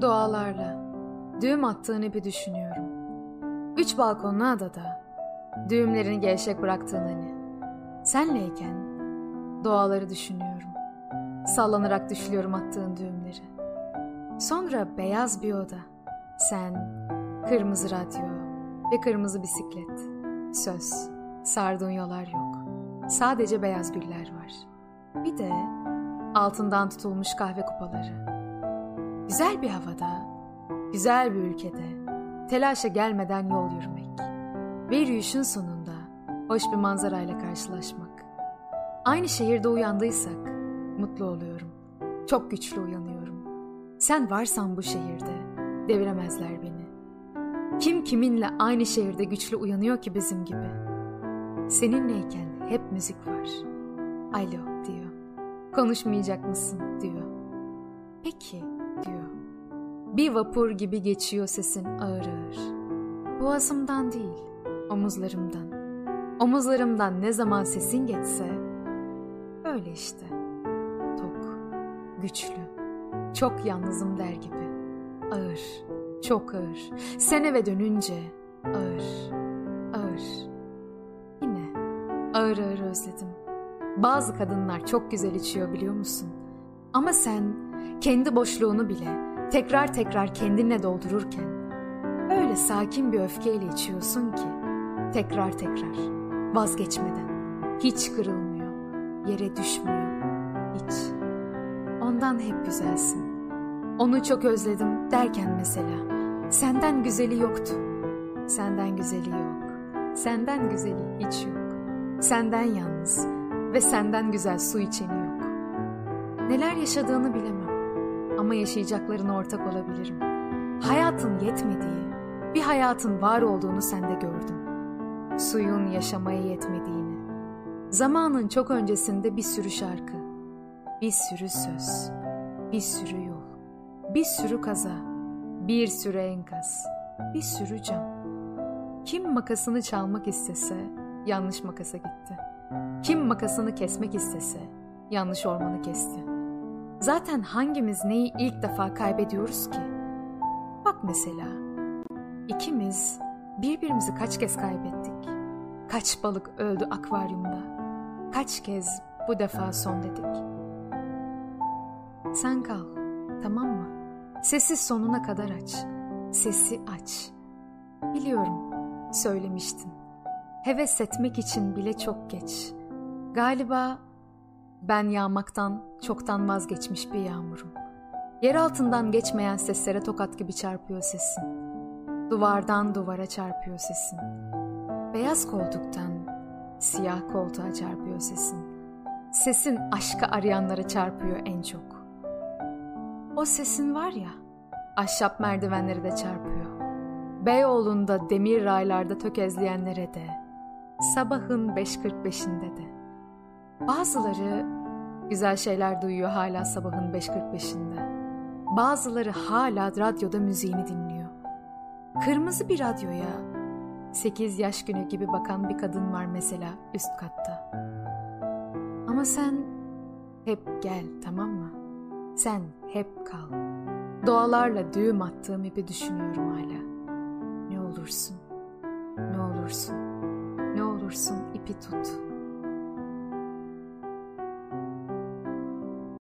Dualarla düğüm attığın ipi düşünüyorum. Üç balkonlu adada düğümlerini gevşek bıraktığın hani. Senleyken duaları düşünüyorum. Sallanarak düşlüyorum attığın düğümleri. Sonra beyaz bir oda. Sen, kırmızı radyo ve kırmızı bisiklet. Söz, sardığın yollar yok. Sadece beyaz güller var. Bir de altından tutulmuş kahve kupaları. Güzel bir havada, güzel bir ülkede, telaşa gelmeden yol yürümek. Ve yürüyüşün sonunda hoş bir manzarayla karşılaşmak. Aynı şehirde uyandıysak mutlu oluyorum. Çok güçlü uyanıyorum. Sen varsan bu şehirde deviremezler beni. Kim kiminle aynı şehirde güçlü uyanıyor ki bizim gibi? Seninleyken hep müzik var. Alo diyor. Konuşmayacak mısın diyor. Peki diyor. Bir vapur gibi geçiyor sesin ağır ağır. Boğazımdan değil, omuzlarımdan. Omuzlarımdan ne zaman sesin geçse, öyle işte. Tok, güçlü, çok yalnızım der gibi. Ağır, çok ağır. Sen eve dönünce ağır, ağır. Yine ağır ağır özledim. Bazı kadınlar çok güzel içiyor biliyor musun? Ama sen kendi boşluğunu bile tekrar tekrar kendinle doldururken öyle sakin bir öfkeyle içiyorsun ki tekrar tekrar vazgeçmeden hiç kırılmıyor, yere düşmüyor hiç. Ondan hep güzelsin. Onu çok özledim derken mesela senden güzeli yoktu. Senden güzeli yok. Senden güzeli hiç yok. Senden yalnız ve senden güzel su içeni yok. Neler yaşadığını bilemem ama yaşayacaklarına ortak olabilirim. Hayatın yetmediği, bir hayatın var olduğunu sende gördüm. Suyun yaşamaya yetmediğini. Zamanın çok öncesinde bir sürü şarkı, bir sürü söz, bir sürü yol, bir sürü kaza, bir sürü enkaz, bir sürü cam. Kim makasını çalmak istese yanlış makasa gitti. Kim makasını kesmek istese yanlış ormanı kesti. Zaten hangimiz neyi ilk defa kaybediyoruz ki? Bak mesela, ikimiz birbirimizi kaç kez kaybettik? Kaç balık öldü akvaryumda? Kaç kez bu defa son dedik? Sen kal, tamam mı? Sesi sonuna kadar aç. Sesi aç. Biliyorum, söylemiştin. Heves etmek için bile çok geç. Galiba ben yağmaktan çoktan vazgeçmiş bir yağmurum. Yer altından geçmeyen seslere tokat gibi çarpıyor sesin. Duvardan duvara çarpıyor sesin. Beyaz koltuktan siyah koltuğa çarpıyor sesin. Sesin aşkı arayanlara çarpıyor en çok. O sesin var ya, ahşap merdivenleri de çarpıyor. Beyoğlu'nda demir raylarda tökezleyenlere de, sabahın 5.45'inde de. Bazıları güzel şeyler duyuyor hala sabahın 5.45'inde. Bazıları hala radyoda müziğini dinliyor. Kırmızı bir radyoya 8 yaş günü gibi bakan bir kadın var mesela üst katta. Ama sen hep gel tamam mı? Sen hep kal. Doğalarla düğüm attığım ipi düşünüyorum hala. Ne olursun, ne olursun, ne olursun ipi tut.''